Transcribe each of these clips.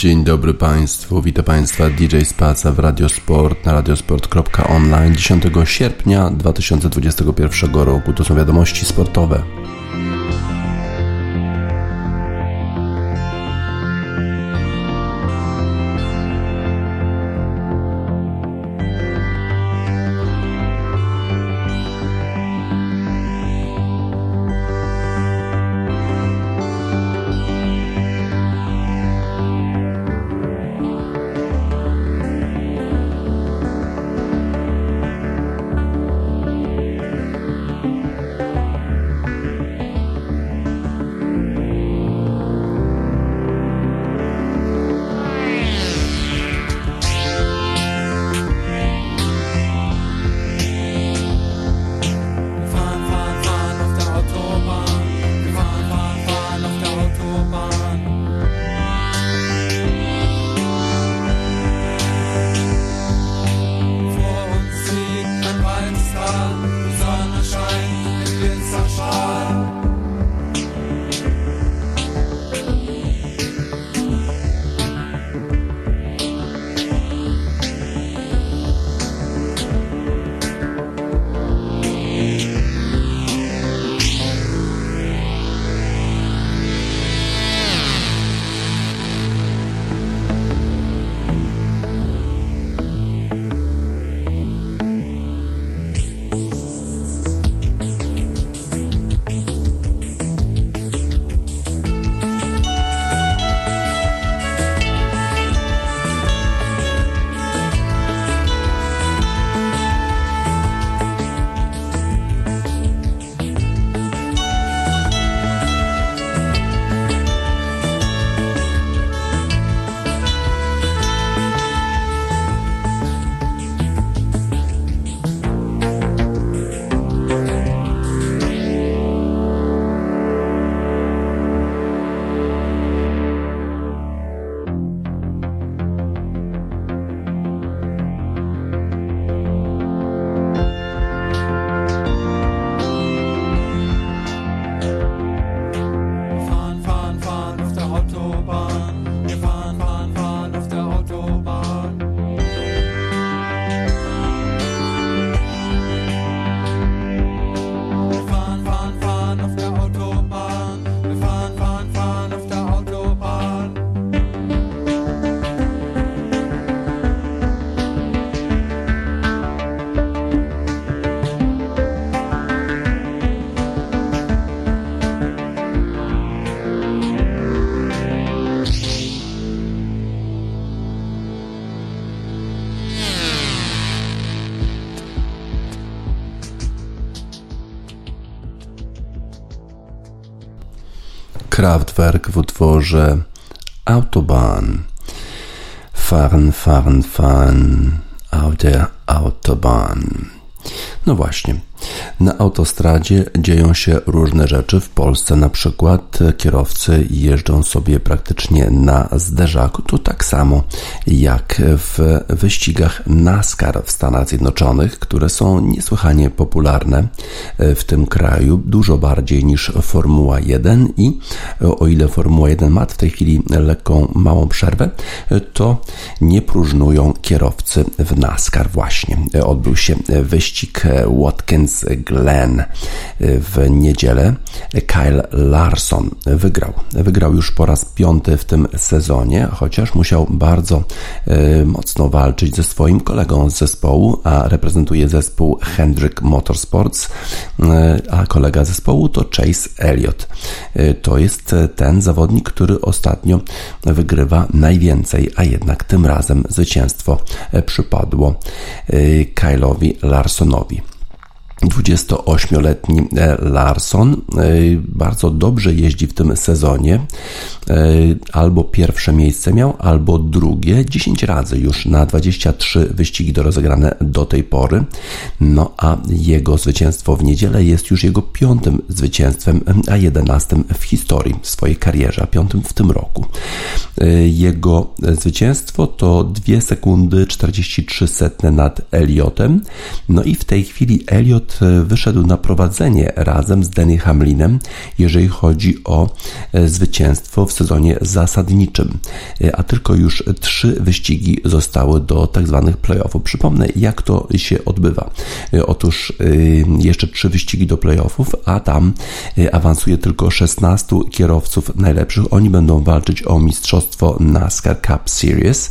Dzień dobry Państwu, witam Państwa DJ Spaca w Radiosport na radiosport.online 10 sierpnia 2021 roku. To są wiadomości sportowe. Kraftwerk w utworze Autobahn. Fahren, fahren, fahren auf der Autobahn. No właśnie. Na autostradzie dzieją się różne rzeczy. W Polsce na przykład kierowcy jeżdżą sobie praktycznie na zderzaku. Tu tak samo jak w wyścigach NASCAR w Stanach Zjednoczonych, które są niesłychanie popularne w tym kraju, dużo bardziej niż Formuła 1 i o ile Formuła 1 ma w tej chwili lekką, małą przerwę, to nie próżnują kierowcy w NASCAR właśnie. Odbył się wyścig Watkins Glen w niedzielę. Kyle Larson wygrał. Wygrał już po raz piąty w tym sezonie, chociaż musiał bardzo e, mocno walczyć ze swoim kolegą z zespołu, a reprezentuje zespół Hendrick Motorsports, e, a kolega zespołu to Chase Elliott. To jest ten zawodnik, który ostatnio wygrywa najwięcej, a jednak tym razem zwycięstwo przypadło Kyle'owi Larsonowi. 28-letni e, Larson e, bardzo dobrze jeździ w tym sezonie. E, albo pierwsze miejsce miał, albo drugie. 10 razy już na 23 wyścigi do rozegrane do tej pory. No a jego zwycięstwo w niedzielę jest już jego piątym zwycięstwem, a jedenastym w historii swojej karierze, a piątym w tym roku. Jego zwycięstwo to 2 sekundy 43 setne nad Eliotem. No i w tej chwili Eliot Elliott wyszedł na prowadzenie razem z Danny Hamlinem, jeżeli chodzi o zwycięstwo w sezonie zasadniczym, a tylko już trzy wyścigi zostały do tak zwanych playoffów. Przypomnę, jak to się odbywa. Otóż jeszcze trzy wyścigi do playoffów, a tam awansuje tylko 16 kierowców najlepszych. Oni będą walczyć o mistrzostwo NASCAR Cup Series,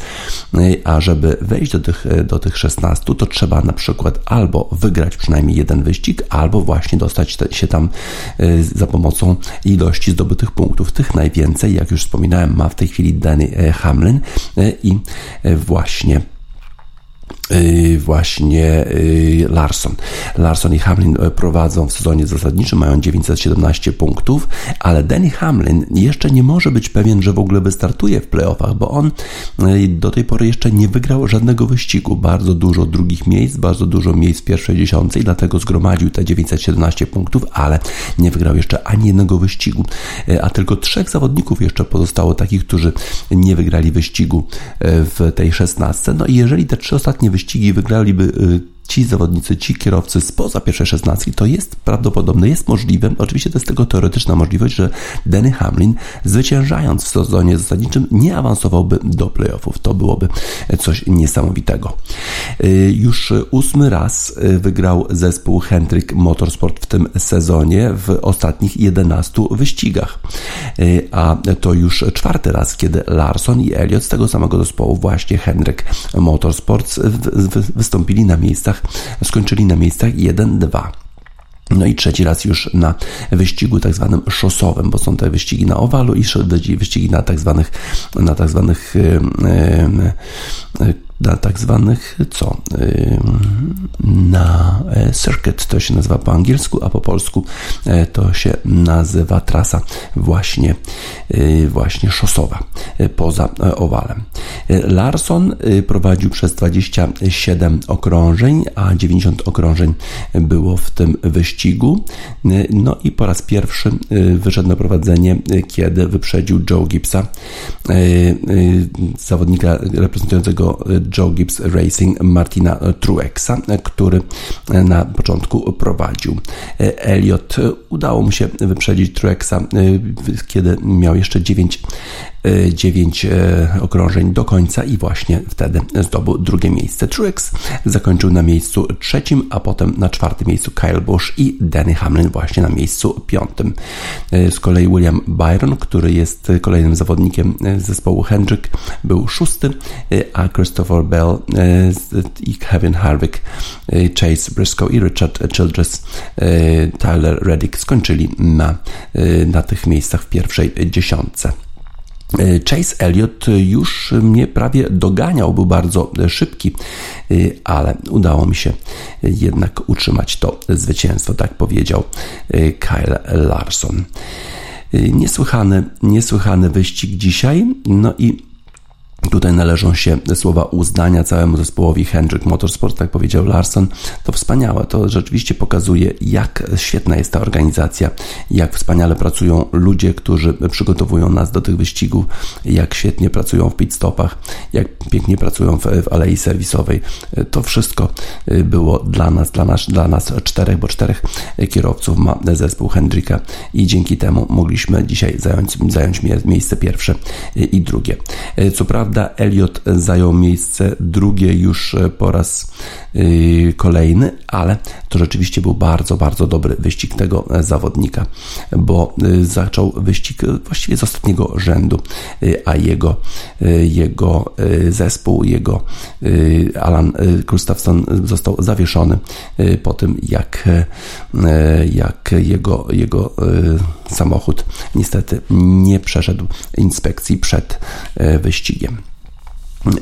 a żeby wejść do tych, do tych 16, to trzeba na przykład albo wygrać przynajmniej jeden wyścig, albo właśnie dostać się tam e, za pomocą ilości zdobytych punktów. Tych najwięcej, jak już wspominałem, ma w tej chwili Danny e, Hamlin e, i właśnie Y, właśnie y, Larson. Larson i Hamlin e, prowadzą w sezonie zasadniczym, mają 917 punktów, ale Danny Hamlin jeszcze nie może być pewien, że w ogóle wystartuje w playoffach, bo on e, do tej pory jeszcze nie wygrał żadnego wyścigu. Bardzo dużo drugich miejsc, bardzo dużo miejsc w pierwszej dziesiątce i dlatego zgromadził te 917 punktów, ale nie wygrał jeszcze ani jednego wyścigu. E, a tylko trzech zawodników jeszcze pozostało takich, którzy nie wygrali wyścigu w tej 16. No i jeżeli te trzy ostatnie wyścigi wygraliby y, ci zawodnicy, ci kierowcy spoza pierwszej szesnastki, to jest prawdopodobne, jest możliwe, oczywiście to jest tego teoretyczna możliwość, że Denny Hamlin zwyciężając w sezonie zasadniczym nie awansowałby do playoffów. To byłoby coś niesamowitego. Y, już ósmy raz y, wygrał zespół Hendrick Motorsport w tym sezonie w ostatnich 11 wyścigach. Y, a to już czwarty raz, kiedy Larson i Elliott z tego samego zespołu właśnie Hendrick Motorsports wystąpili na miejscach skończyli na miejscach 1-2. No i trzeci raz już na wyścigu tak zwanym szosowym, bo są te wyścigi na owalu i wyścigi na tak zwanych, na tak zwanych na tak zwanych, co, na e, circuit to się nazywa po angielsku, a po polsku e, to się nazywa trasa właśnie, e, właśnie szosowa poza owalem. Larson prowadził przez 27 okrążeń, a 90 okrążeń było w tym wyścigu. No i po raz pierwszy wyszedł na prowadzenie, kiedy wyprzedził Joe Gibbsa, zawodnika reprezentującego Joe Gibbs Racing Martina Truexa, który na początku prowadził. Elliot udało mu się wyprzedzić Truexa, kiedy miał jeszcze 9 9 okrążeń do końca i właśnie wtedy zdobył drugie miejsce. Truex zakończył na miejscu trzecim, a potem na czwartym miejscu Kyle Busch i Danny Hamlin właśnie na miejscu piątym. Z kolei William Byron, który jest kolejnym zawodnikiem zespołu Hendrick, był szósty, a Christopher Bell i Kevin Harvick, Chase Briscoe i Richard Childress, Tyler Reddick skończyli na, na tych miejscach w pierwszej dziesiątce. E, Chase Elliott już mnie prawie doganiał, był bardzo szybki, e, ale udało mi się jednak utrzymać to zwycięstwo, tak powiedział e, Kyle Larson. Niesłychany, niesłychany wyścig dzisiaj, no i Tutaj należą się słowa uznania całemu zespołowi Hendrick Motorsport, tak powiedział Larson. To wspaniałe, to rzeczywiście pokazuje, jak świetna jest ta organizacja, jak wspaniale pracują ludzie, którzy przygotowują nas do tych wyścigów, jak świetnie pracują w pit stopach, jak pięknie pracują w, w alei serwisowej. To wszystko było dla nas, dla nas, dla nas czterech, bo czterech kierowców ma zespół Hendricka i dzięki temu mogliśmy dzisiaj zająć, zająć miejsce pierwsze i drugie. Co prawda, prawda, Elliot zajął miejsce drugie już e, po raz e, kolejny, ale to rzeczywiście był bardzo, bardzo dobry wyścig tego e, zawodnika, bo zaczął wyścig właściwie z ostatniego rzędu, a jego, jego zespół, jego Alan Gustafsson został zawieszony po tym, jak, jak jego, jego samochód niestety nie przeszedł inspekcji przed wyścigiem.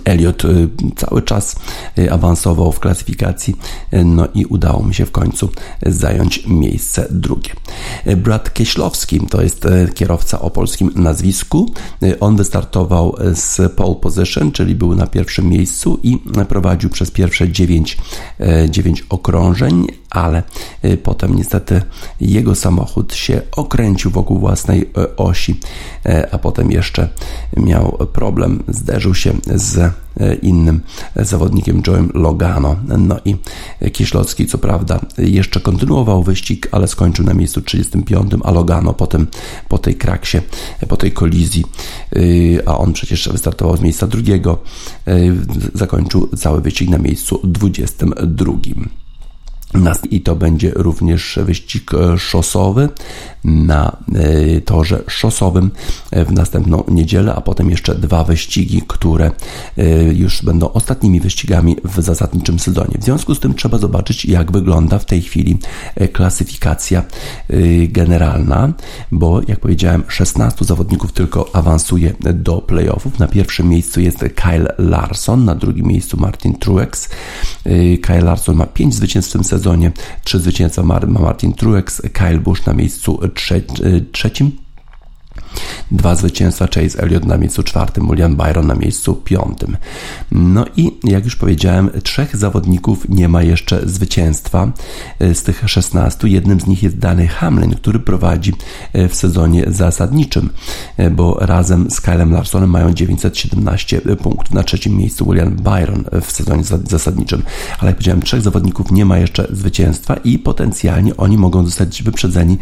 Elliot y, cały czas y, awansował w klasyfikacji, y, no i udało mi się w końcu zająć miejsce drugie. Brad Kieślowski to jest kierowca o polskim nazwisku. On wystartował z pole position, czyli był na pierwszym miejscu i prowadził przez pierwsze 9, 9 okrążeń, ale potem niestety jego samochód się okręcił wokół własnej osi, a potem jeszcze miał problem, zderzył się z innym zawodnikiem Joe'em Logano. No i Kieślowski co prawda jeszcze kontynuował wyścig, ale skończył na miejscu 35, a Logano potem po tej kraksie, po tej kolizji, a on przecież wystartował z miejsca drugiego, zakończył cały wyścig na miejscu 22. I to będzie również wyścig e, szosowy na e, torze szosowym e, w następną niedzielę, a potem jeszcze dwa wyścigi, które już będą ostatnimi wyścigami w zasadniczym sezonie. W związku z tym trzeba zobaczyć, jak wygląda w tej chwili klasyfikacja generalna, bo jak powiedziałem, 16 zawodników tylko awansuje do playoffów. Na pierwszym miejscu jest Kyle Larson, na drugim miejscu Martin Truex. Kyle Larson ma 5 zwycięstw w tym sezonie sezonie. Trzy zwycięstwa ma Martin Truex, Kyle Busch na miejscu trze trzecim. Dwa zwycięstwa Chase Elliott na miejscu czwartym, William Byron na miejscu piątym. No i jak już powiedziałem, trzech zawodników nie ma jeszcze zwycięstwa e, z tych 16. Jednym z nich jest Danny Hamlin, który prowadzi e, w sezonie zasadniczym, e, bo razem z Kylem Larsonem mają 917 punktów. Na trzecim miejscu William Byron w sezonie zasadniczym. Ale jak powiedziałem, trzech zawodników nie ma jeszcze zwycięstwa i potencjalnie oni mogą zostać wyprzedzeni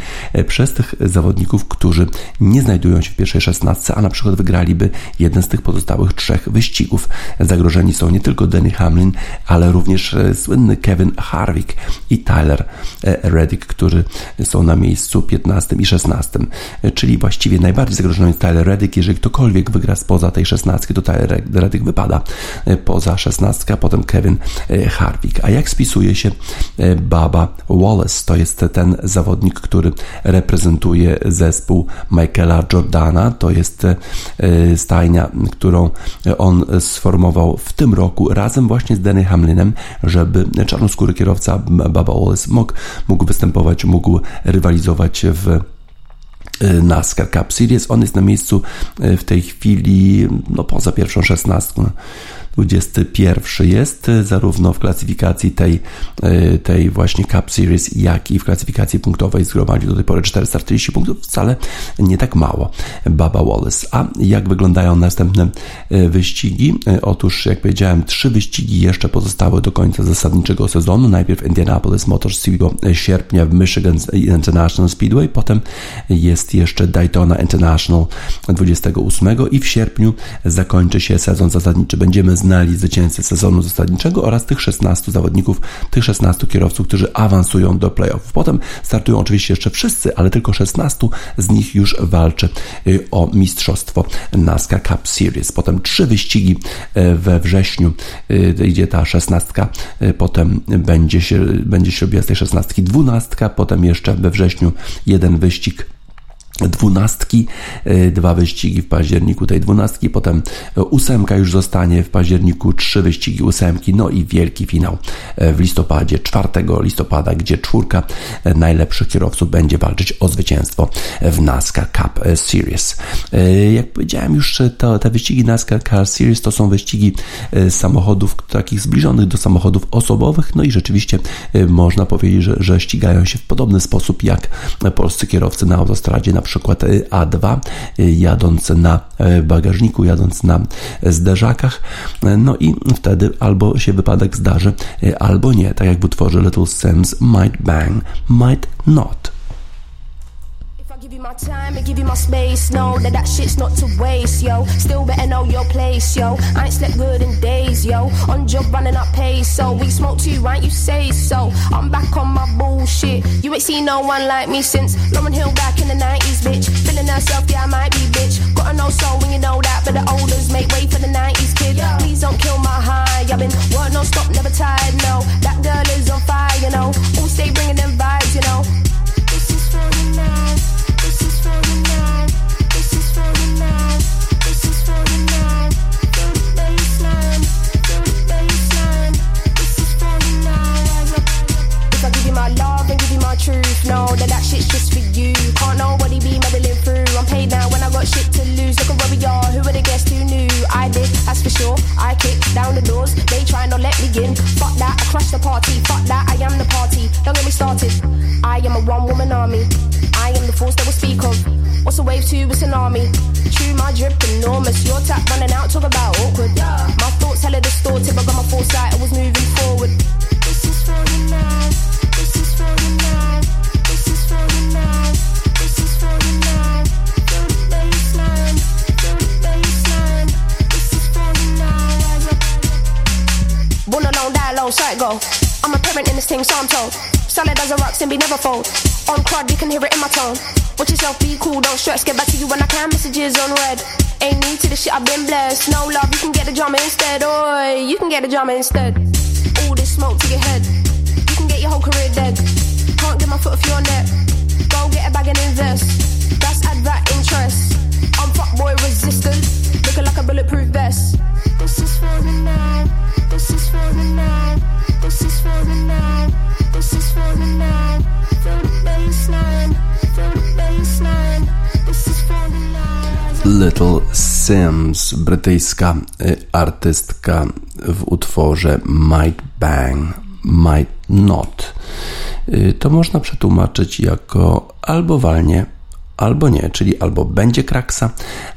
przez tych zawodników, którzy nie znajdują się w pierwszej szesnastce, a na przykład wygraliby jeden z tych pozostałych trzech wyścigów. Zagrożeni są nie tylko Denny Hamlin, ale również e, słynny Kevin Harvick i Tyler e, Reddick, którzy są na miejscu 15 i 16. E, czyli właściwie najbardziej zagrożony jest Tyler Reddick. Jeżeli ktokolwiek wygra spoza tej 16, to Tyler Reddick wypada poza 16, a potem Kevin Harvick. A jak spisuje się Baba Wallace? To jest ten zawodnik, który reprezentuje zespół Michaela Jordana. To jest e, stajnia, którą on sformował w tym roku razem właśnie z Danny Hamlinem, żeby czarnoskóry kierowca Baba Wallace mógł, mógł występować, mógł rywalizować w e, NASCAR Cup Series. On jest na miejscu e, w tej chwili, no poza pierwszą szesnastką. 21 jest e, zarówno w klasyfikacji tej, e, tej właśnie Cup Series, jak i w klasyfikacji punktowej zgromadził do tej pory 440 punktów, wcale nie tak mało. Baba Wallace. A jak wyglądają następne e, wyścigi? Otóż, jak powiedziałem, trzy wyścigi jeszcze pozostały do końca zasadniczego sezonu. Najpierw Indianapolis Motor Speedway sierpnia w Michigan International Speedway, potem jest jeszcze Daytona International 28 i w sierpniu zakończy się sezon zasadniczy. Będziemy znali zwycięzcę sezonu zasadniczego oraz tych 16 zawodników, tych 16 kierowców, którzy awansują do playoffów. Potem startują oczywiście jeszcze wszyscy, ale tylko 16 z nich już walczy y, o mistrzostwo NASCAR Cup Series. Potem trzy wyścigi y, we wrześniu y, idzie ta 16, potem będzie się, będzie się robiła z tej 16 12, potem jeszcze we wrześniu jeden wyścig dwunastki, e, dwa wyścigi w październiku tej dwunastki, potem ósemka już zostanie w październiku, trzy wyścigi ósemki, no i wielki finał e, w listopadzie, 4 listopada, gdzie czwórka e, najlepszych kierowców będzie walczyć o zwycięstwo w NASCAR Cup Series. Jak powiedziałem już, to, te wyścigi NASCAR Cup Series to są wyścigi samochodów takich zbliżonych do samochodów osobowych, no i rzeczywiście można powiedzieć, że, że ścigają się w podobny sposób jak polscy kierowcy na autostradzie, na przykład y, A2, y, jadąc na y, bagażniku, jadąc na zderzakach, no i wtedy albo się wypadek zdarzy, albo nie, tak jak w utworze Little Sims Might Bang, Might Not. My time and give you my space. Know that that shit's not to waste, yo. Still better know your place, yo. I ain't slept good in days, yo. On job running up pace, so we smoke too, right? You say so. I'm back on my bullshit. You ain't seen no one like me since Lauren Hill back in the 90s, bitch. Feeling herself, yeah, I might be, bitch. Gotta know so when you know that, but the olders make way for the 90s, kid. Please don't kill my high. I've been work no stop, never tired, no. That girl is on fire, you know. All stay bringing them vibes, you know. This is for you now. truth. No, that that shit's just for you. Can't nobody be meddling through. I'm paid now when I got shit to lose. Look at where we are. Who would have guessed who knew? I did, that's for sure. I kicked down the doors. They try not let me in. Fuck that, I crush the party. Fuck that, I am the party. Don't get me started. I am a one woman army. I am the force that will speak of. What's a wave to a tsunami? Chew my drip enormous. Your tap running out, talk about awkward. My thoughts hella distorted, but got my foresight, I was moving forward. This is for the baseline. Go. I'm a parent in this thing, so I'm told. Solid as a rock, and never fold. On crud, you can hear it in my tone. Watch yourself, be cool, don't stress. Get back to you when I can. Messages on red. Ain't need to the shit, I've been blessed. No love, you can get the drama instead. Oi, you can get the drama instead. All this smoke to your head. You can get your whole career dead. Can't get my foot off your neck. Go get a bag and invest. That's add that interest. I'm fuckboy resistant. Looking like a bulletproof vest. This is for the now. This is for the now. This is for the now. This is for the now. Feel the baseline. Feel the baseline. This is for the now. Little Sims, brytyjska artystka w utworze Might Bang, Might Not. Y, To można przetłumaczyć jako albo walnie, albo nie, czyli albo będzie kraksa,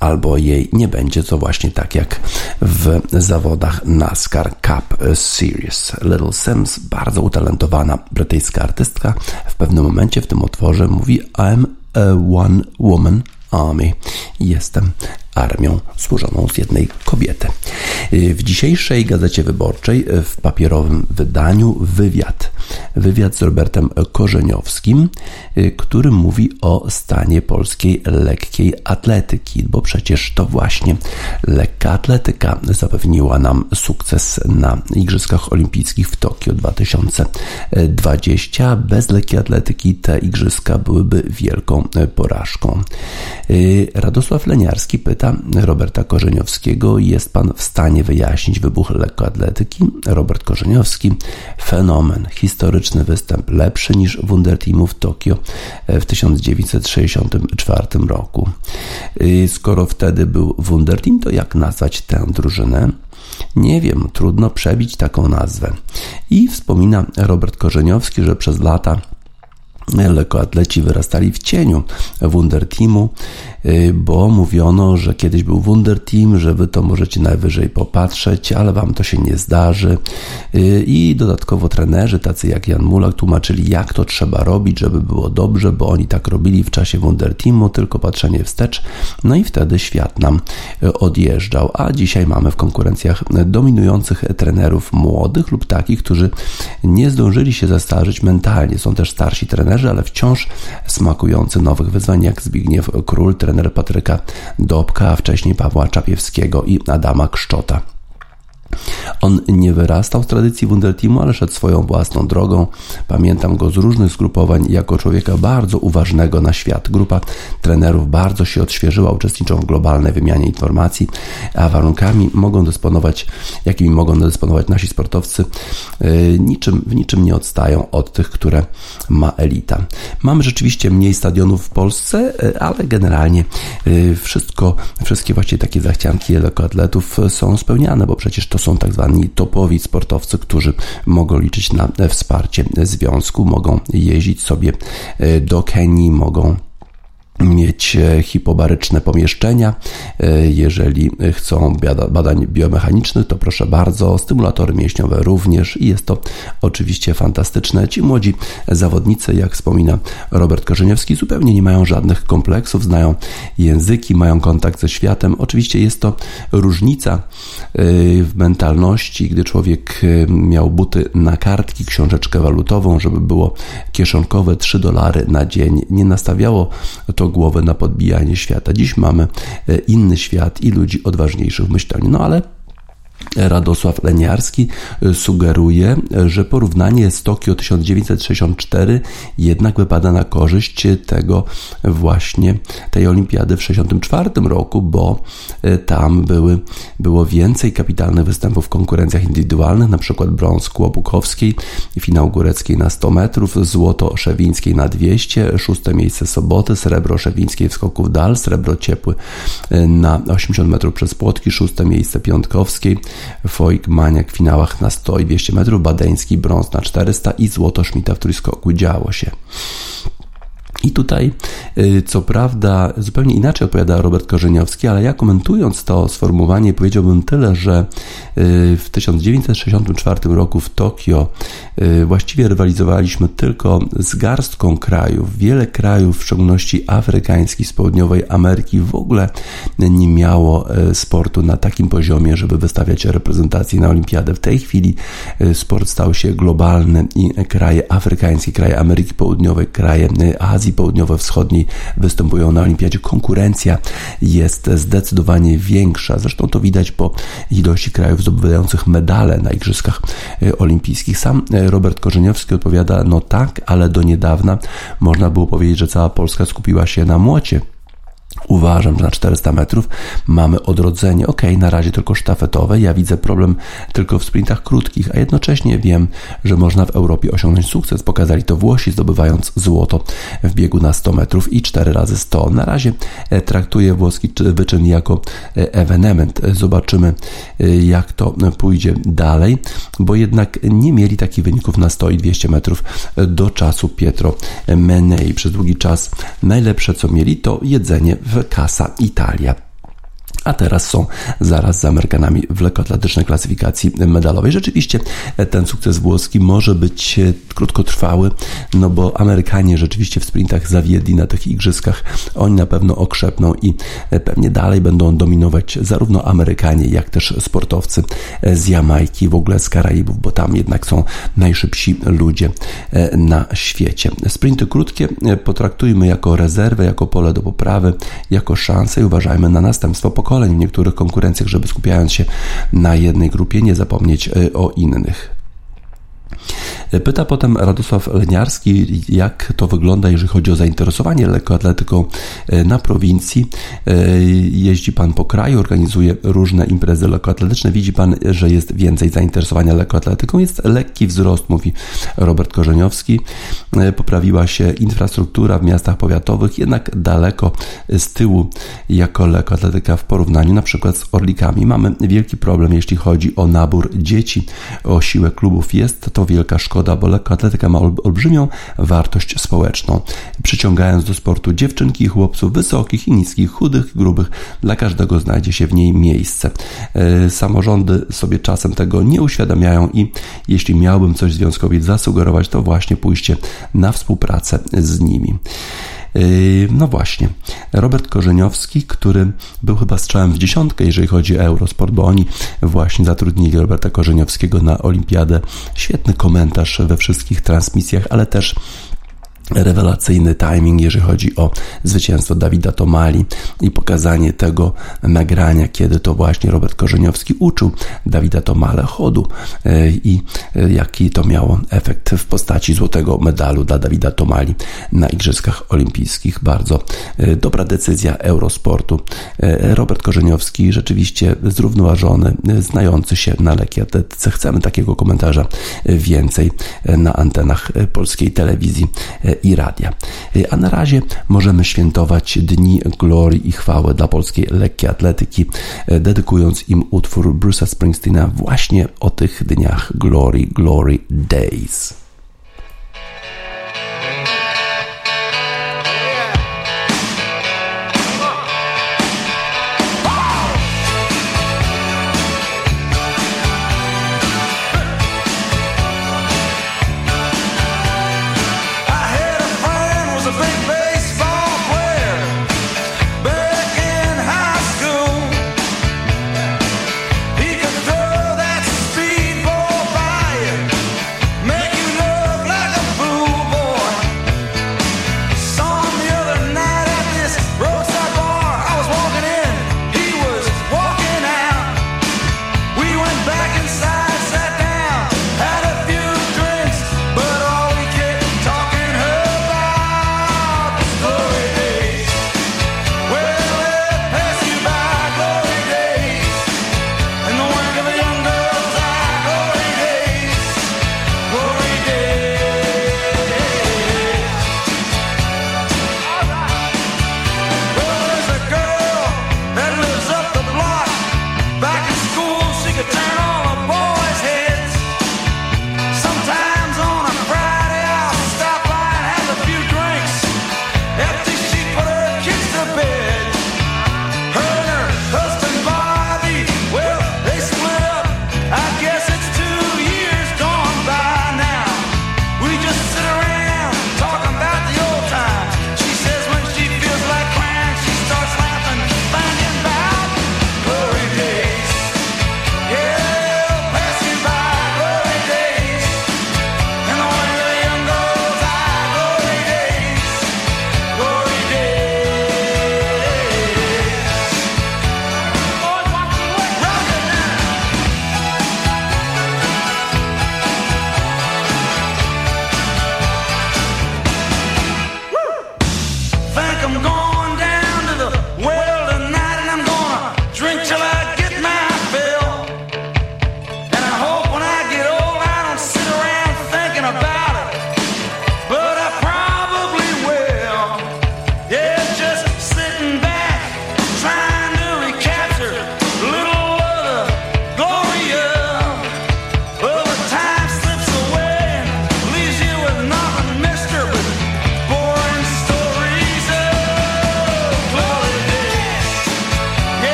albo jej nie będzie, to właśnie tak jak w zawodach NASCAR Cup Series. Little Sims, bardzo utalentowana brytyjska artystka, w pewnym momencie w tym utworze mówi I'm a one woman army. Jestem armią służoną z jednej kobiety. W dzisiejszej Gazecie Wyborczej w papierowym wydaniu wywiad. Wywiad z Robertem Korzeniowskim, który mówi o stanie polskiej lekkiej atletyki, bo przecież to właśnie lekka atletyka zapewniła nam sukces na Igrzyskach Olimpijskich w Tokio 2020. Bez lekkiej atletyki te igrzyska byłyby wielką porażką. Radosław Leniarski pyta Roberta Korzeniowskiego, jest pan w stanie wyjaśnić wybuch lekkoatletyki? Robert Korzeniowski, fenomen, historyczny występ, lepszy niż Wunderteamu w Tokio w 1964 roku. Skoro wtedy był Wunderteam, to jak nazwać tę drużynę? Nie wiem, trudno przebić taką nazwę. I wspomina Robert Korzeniowski, że przez lata lekkoatleci wyrastali w cieniu Wunder Teamu, bo mówiono, że kiedyś był Wunder Team, że wy to możecie najwyżej popatrzeć, ale wam to się nie zdarzy. I dodatkowo trenerzy, tacy jak Jan Mulak, tłumaczyli, jak to trzeba robić, żeby było dobrze, bo oni tak robili w czasie Wunder Teamu, tylko patrzenie wstecz. No i wtedy świat nam odjeżdżał. A dzisiaj mamy w konkurencjach dominujących trenerów młodych lub takich, którzy nie zdążyli się zastarzyć mentalnie. Są też starsi trenerzy, ale wciąż smakujący nowych wyzwań, jak Zbigniew Król, trener Patryka Dobka, a wcześniej Pawła Czapiewskiego i Adama Kszczota. On nie wyrastał z tradycji Wunderteamu, ale szedł swoją własną drogą. Pamiętam go z różnych zgrupowań jako człowieka bardzo uważnego na świat. Grupa trenerów bardzo się odświeżyła, uczestniczą w globalnej wymianie informacji, a warunkami mogą dysponować, jakimi mogą dysponować nasi sportowcy, niczym, w niczym nie odstają od tych, które ma elita. Mamy rzeczywiście mniej stadionów w Polsce, ale generalnie wszystko, wszystkie właściwie takie zachcianki lekkoatletów są spełniane, bo przecież to są tak zwani topowi sportowcy, którzy mogą liczyć na wsparcie związku, mogą jeździć sobie do Kenii, mogą mieć hipobaryczne pomieszczenia. Jeżeli chcą badań biomechanicznych, to proszę bardzo, stymulatory mięśniowe również i jest to oczywiście fantastyczne. Ci młodzi zawodnicy, jak wspomina Robert Korzeniewski, zupełnie nie mają żadnych kompleksów, znają języki, mają kontakt ze światem. Oczywiście jest to różnica w mentalności, gdy człowiek miał buty na kartki, książeczkę walutową, żeby było kieszonkowe 3 dolary na dzień. Nie nastawiało to głowę na podbijanie świata. Dziś mamy inny świat i ludzi odważniejszych w myśleniu. No ale Radosław Leniarski sugeruje, że porównanie z Tokio 1964 jednak wypada na korzyść tego właśnie tej olimpiady w 1964 roku, bo tam były, było więcej kapitalnych występów w konkurencjach indywidualnych, przykład brąz Kłobukowskiej, finał góreckiej na 100 metrów, złoto Szewińskiej na 200, szóste miejsce Soboty, srebro Szewińskiej w skoku w dal, srebro ciepły na 80 metrów przez płotki, szóste miejsce Piątkowskiej, Foik Maniak w finałach na 100 i 200 metrów, Badeński brąz na 400 i złoto Schmidta w trójskoku działo się. I tutaj, y, co prawda, zupełnie inaczej odpowiada Robert Korzeniowski, ale ja komentując to sformułowanie, powiedziałbym tyle, że y, w 1964 roku w Tokio y, właściwie rywalizowaliśmy tylko z garstką krajów. Wiele krajów, w szczególności afrykańskich z południowej Ameryki, w ogóle nie miało sportu na takim poziomie, żeby wystawiać reprezentację na olimpiadę. W tej chwili sport stał się globalny i kraje afrykańskie, kraje Ameryki Południowej, kraje Azji, Azji Południowo-Wschodniej występują na olimpiadzie. Konkurencja jest zdecydowanie większa. Zresztą to widać po ilości krajów zdobywających medale na Igrzyskach e, Olimpijskich. Sam e, Robert Korzeniowski odpowiada, no tak, ale do niedawna można było powiedzieć, że cała Polska skupiła się na młocie Uważam, że na 400 metrów mamy odrodzenie. Ok, na razie tylko sztafetowe. Ja widzę problem tylko w sprintach krótkich, a jednocześnie wiem, że można w Europie osiągnąć sukces. Pokazali to Włosi, zdobywając złoto w biegu na 100 metrów i 4 razy 100. Na razie e, traktuję włoski wyczyn jako e, ewenement. Zobaczymy, e, jak to pójdzie dalej, bo jednak nie mieli takich wyników na 100 i 200 metrów do czasu Pietro Menei. Przez długi czas najlepsze, co mieli, to jedzenie w Casa Italia a teraz są zaraz za Amerykanami w lekkoatletycznej klasyfikacji medalowej. Rzeczywiście e, ten sukces włoski może być e, krótkotrwały, no bo Amerykanie rzeczywiście w sprintach zawiedli na tych igrzyskach. Oni na pewno okrzepną i e, pewnie dalej będą dominować zarówno Amerykanie, jak też sportowcy z Jamajki, w ogóle z Karaibów, bo tam jednak są najszybsi ludzie na świecie. Sprinty krótkie potraktujmy jako rezerwę, jako pole do poprawy, jako szansę i uważajmy na następstwo pokolenia pokoleń w niektórych konkurencjach, żeby skupiając się na jednej grupie nie zapomnieć e, o innych. Pyta potem Radosław Leniarski, jak to wygląda, jeżeli chodzi o zainteresowanie lekkoatletyką e, na prowincji. E, jeździ Pan po kraju, organizuje różne imprezy lekkoatletyczne. Widzi Pan, że jest więcej zainteresowania lekkoatletyką. Jest lekki wzrost, mówi Robert Korzeniowski. E, poprawiła się infrastruktura w miastach powiatowych, jednak daleko z tyłu jako lekkoatletyka w porównaniu na przykład z Orlikami. Mamy wielki problem, jeśli chodzi o nabór dzieci, o siłę klubów. Jest to wielka szkoda, bo lekkoatletyka ma olbrzymią wartość społeczną, przyciągając do sportu dziewczynki i chłopców wysokich i niskich, chudych i grubych. Dla każdego znajdzie się w niej miejsce. E, samorządy sobie czasem tego nie uświadamiają i jeśli miałbym coś związkowi zasugerować, to właśnie pójście na współpracę z nimi. Yy, no właśnie, Robert Korzeniowski, który był chyba strzałem w dziesiątkę, jeżeli chodzi o Eurosport, bo oni właśnie zatrudnili Roberta Korzeniowskiego na Olimpiadę. Świetny komentarz we wszystkich transmisjach, ale też rewelacyjny timing, jeżeli chodzi o zwycięstwo Dawida Tomali i pokazanie tego nagrania, kiedy to właśnie Robert Korzeniowski uczył Dawida Tomale chodu e, i e, jaki to miało efekt w postaci złotego medalu dla Dawida Tomali na Igrzyskach Olimpijskich. Bardzo e, dobra decyzja Eurosportu. Robert Korzeniowski rzeczywiście zrównoważony, znający się na atletyce. Chcemy takiego komentarza więcej na antenach polskiej telewizji i radia. A na razie możemy świętować dni glorii i chwały dla polskiej lekkiej atletyki, dedykując im utwór Bruce'a Springsteena właśnie o tych dniach Glory, Glory Days.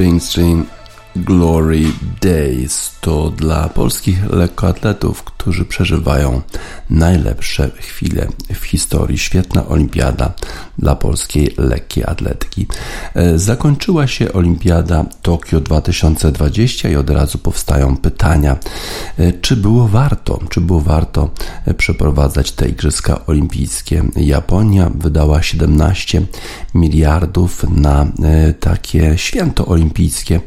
Springsteen Glory Days to dla polskich lekkoatletów, którzy przeżywają najlepsze chwile w historii. Świetna olimpiada dla polskiej lekkiej atletki. E, zakończyła się olimpiada Tokio 2020 i od razu powstają pytania, e, czy było warto, czy było warto e, przeprowadzać te igrzyska olimpijskie. Japonia wydała 17 miliardów na takie święto olimpijskie,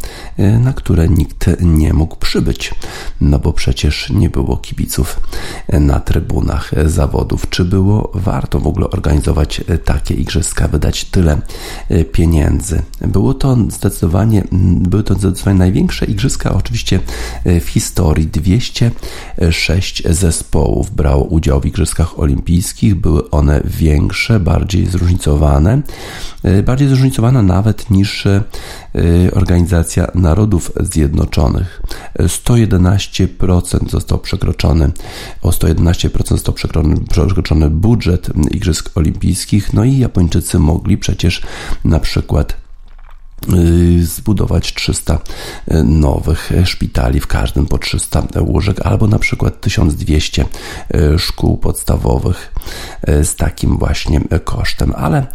na które nikt nie mógł przybyć, no bo przecież nie było kibiców na trybunach zawodów. Czy było warto w ogóle organizować takie igrzyska, wydać tyle pieniędzy? Było to zdecydowanie, były to zdecydowanie największe igrzyska oczywiście w historii. 206 zespołów brało udział w igrzyskach olimpijskich. Były one większe, bardziej zróżnicowane, bardziej zróżnicowane nawet niż Organizacja Narodów Zjednoczonych. 111% został przekroczony, o 111% został przekroczony, przekroczony budżet Igrzysk Olimpijskich, no i Japończycy mogli przecież na przykład Y, zbudować 300 y, nowych szpitali, w każdym po 300 łóżek, albo na przykład 1200 y, szkół podstawowych z takim właśnie kosztem. Ale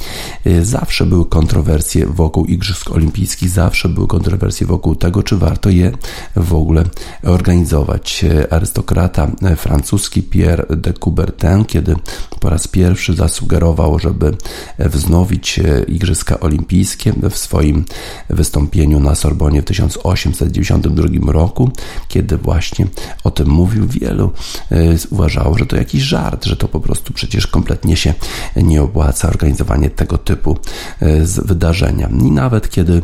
zawsze były kontrowersje wokół Igrzysk Olimpijskich, zawsze były kontrowersje wokół tego, czy warto je w ogóle organizować. Arystokrata francuski Pierre de Coubertin, kiedy po raz pierwszy zasugerował, żeby wznowić Igrzyska Olimpijskie w swoim wystąpieniu na Sorbonie w 1892 roku, kiedy właśnie o tym mówił, wielu e, uważało, że to jakiś żart, że to po prostu przecież kompletnie się nie opłaca organizowanie tego typu e, wydarzenia. I nawet kiedy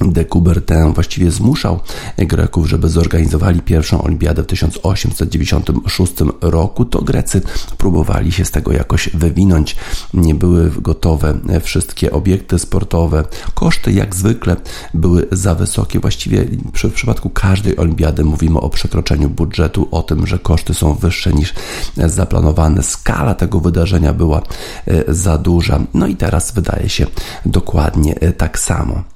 de Coubertin właściwie zmuszał Greków, żeby zorganizowali pierwszą olimpiadę w 1896 roku, to Grecy próbowali się z tego jakoś wywinąć. Nie były gotowe wszystkie obiekty sportowe. Koszty jak zwykle były za wysokie. Właściwie w przypadku każdej olimpiady mówimy o przekroczeniu budżetu, o tym, że koszty są wyższe niż zaplanowane. Skala tego wydarzenia była e, za duża. No i teraz wydaje się dokładnie e, tak samo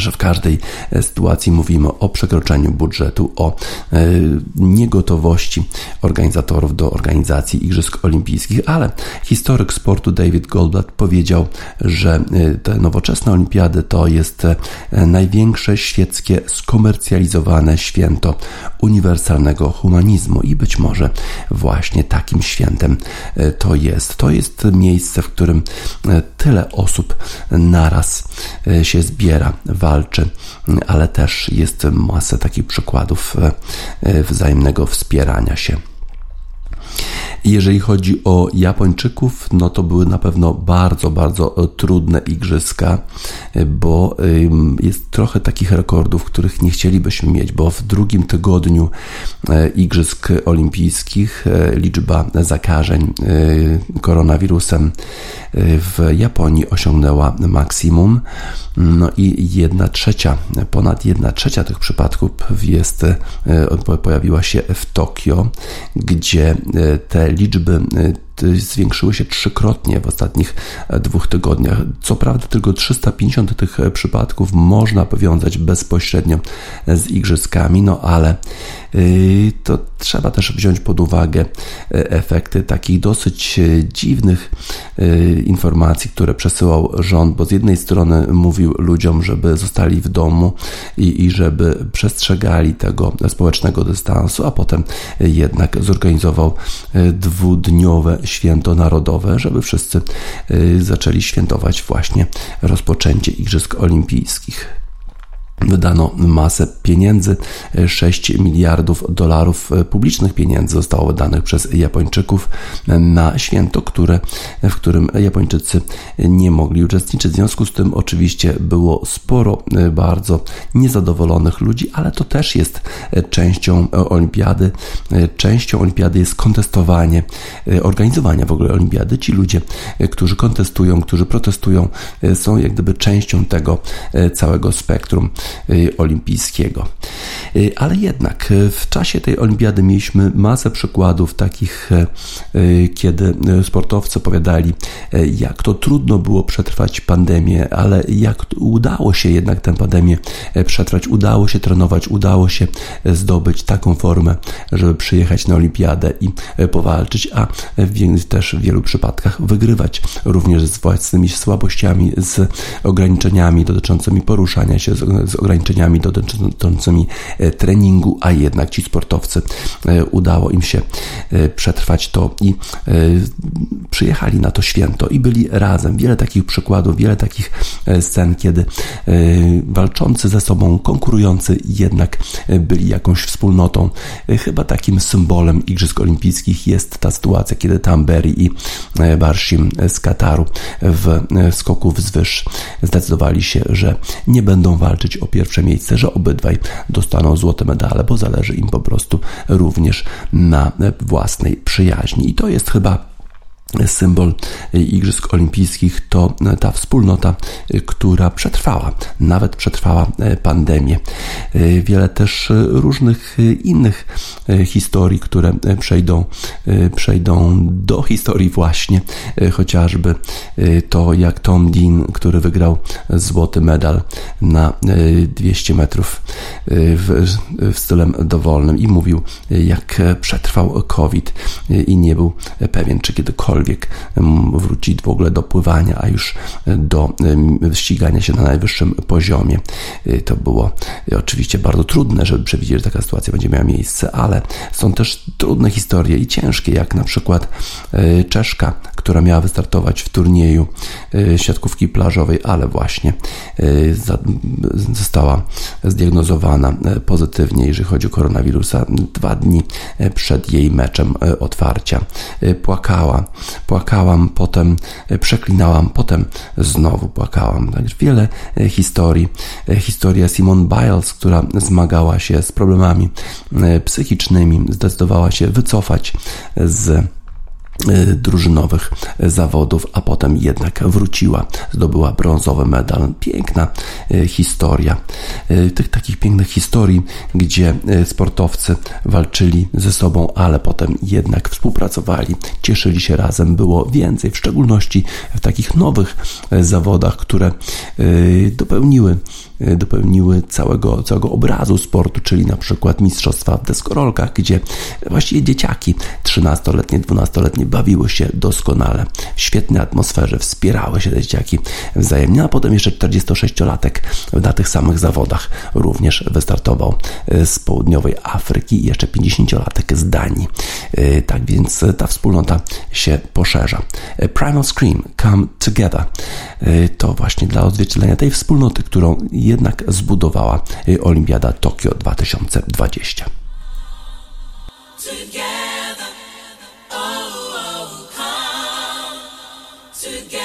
że w każdej e, sytuacji mówimy o przekroczeniu budżetu, o e, niegotowości organizatorów do organizacji Igrzysk Olimpijskich, ale historyk sportu David Goldblatt powiedział, że e, te nowoczesne olimpiady to jest największe świeckie skomercjalizowane święto uniwersalnego humanizmu i być może właśnie takim świętem to jest. To jest miejsce, w którym tyle osób naraz się zbiera walczy, ale też jest masa takich przykładów e, e, wzajemnego wspierania się. Jeżeli chodzi o Japończyków, no to były na pewno bardzo, bardzo e, trudne igrzyska, bo jest trochę takich rekordów, których nie chcielibyśmy mieć, bo w drugim tygodniu Igrzysk Olimpijskich liczba zakażeń koronawirusem w Japonii osiągnęła maksimum. No i jedna trzecia, ponad jedna trzecia tych przypadków jest, e, pojawiła się w Tokio, gdzie e, te liczby e, zwiększyły się trzykrotnie w ostatnich dwóch tygodniach. Co prawda, tylko 350 tych przypadków można powiązać bezpośrednio z igrzyskami, no ale to trzeba też wziąć pod uwagę efekty takich dosyć dziwnych informacji, które przesyłał rząd, bo z jednej strony mówił ludziom, żeby zostali w domu i, i żeby przestrzegali tego społecznego dystansu, a potem jednak zorganizował dwudniowe święto narodowe, żeby wszyscy zaczęli świętować właśnie rozpoczęcie Igrzysk Olimpijskich. Wydano masę pieniędzy, 6 miliardów dolarów publicznych pieniędzy zostało wydanych przez Japończyków na święto, które, w którym Japończycy nie mogli uczestniczyć. W związku z tym oczywiście było sporo bardzo niezadowolonych ludzi, ale to też jest częścią olimpiady. Częścią olimpiady jest kontestowanie, organizowania w ogóle olimpiady. Ci ludzie, którzy kontestują, którzy protestują, są jak gdyby częścią tego całego spektrum. Olimpijskiego. Ale jednak w czasie tej olimpiady mieliśmy masę przykładów takich, kiedy sportowcy opowiadali, jak to trudno było przetrwać pandemię, ale jak udało się jednak tę pandemię przetrwać, udało się trenować, udało się zdobyć taką formę, żeby przyjechać na olimpiadę i powalczyć, a w, też w wielu przypadkach wygrywać również z własnymi słabościami, z ograniczeniami dotyczącymi poruszania się, z, ograniczeniami dotyczącymi e, treningu, a jednak ci sportowcy e, udało im się e, przetrwać to i przyjechali na to święto i byli razem. Wiele takich przykładów, wiele takich scen, kiedy walczący ze sobą, konkurujący jednak byli jakąś wspólnotą. Chyba takim symbolem Igrzysk Olimpijskich jest ta sytuacja, kiedy Tamberry i Barshim z Kataru w skoku wzwyż zdecydowali się, że nie będą walczyć o pierwsze miejsce, że obydwaj dostaną złote medale, bo zależy im po prostu również na własnej przyjaźni. I to jest chyba symbol Igrzysk Olimpijskich to ta wspólnota, która przetrwała, nawet przetrwała pandemię. Wiele też różnych innych historii, które przejdą, przejdą do historii właśnie, chociażby to jak Tom Dean, który wygrał złoty medal na 200 metrów w, w stylem dowolnym i mówił, jak przetrwał COVID i nie był pewien, czy kiedykolwiek kiedykolwiek wrócić w ogóle do pływania, a już do ścigania się na najwyższym poziomie. Y, to było oczywiście bardzo trudne, żeby przewidzieć, że taka sytuacja będzie miała miejsce, ale są też trudne historie i ciężkie, jak na przykład Czeszka, która miała wystartować w turnieju siatkówki plażowej, ale właśnie została zdiagnozowana pozytywnie, jeżeli chodzi o koronawirusa, dwa dni przed jej meczem otwarcia. Płakała, płakałam, potem e, przeklinałam, potem znowu płakałam. Także wiele e, historii. E, historia Simone Biles, która zmagała się z problemami psychicznymi, zdecydowała się wycofać z drużynowych zawodów, a potem jednak wróciła, zdobyła brązowy medal. Piękna y, historia. Y, tych takich pięknych historii, gdzie sportowcy walczyli ze sobą, ale potem jednak współpracowali, cieszyli się razem, było więcej, w szczególności w takich nowych zawodach, które dopełniły dopełniły całego, całego obrazu sportu, czyli na przykład mistrzostwa w deskorolkach, gdzie właściwie dzieciaki 13-letnie, 12-letnie bawiły się doskonale. W świetnej atmosferze wspierały się te dzieciaki wzajemnie, a potem jeszcze 46-latek na tych samych zawodach również wystartował e, z południowej Afryki i jeszcze 50-latek z Danii. E, tak więc ta wspólnota się poszerza. Primal Scream, Come Together to właśnie dla odzwierciedlenia tej wspólnoty, którą jednak zbudowała y, Olimpiada Tokio 2020. Together, oh, oh, come, together,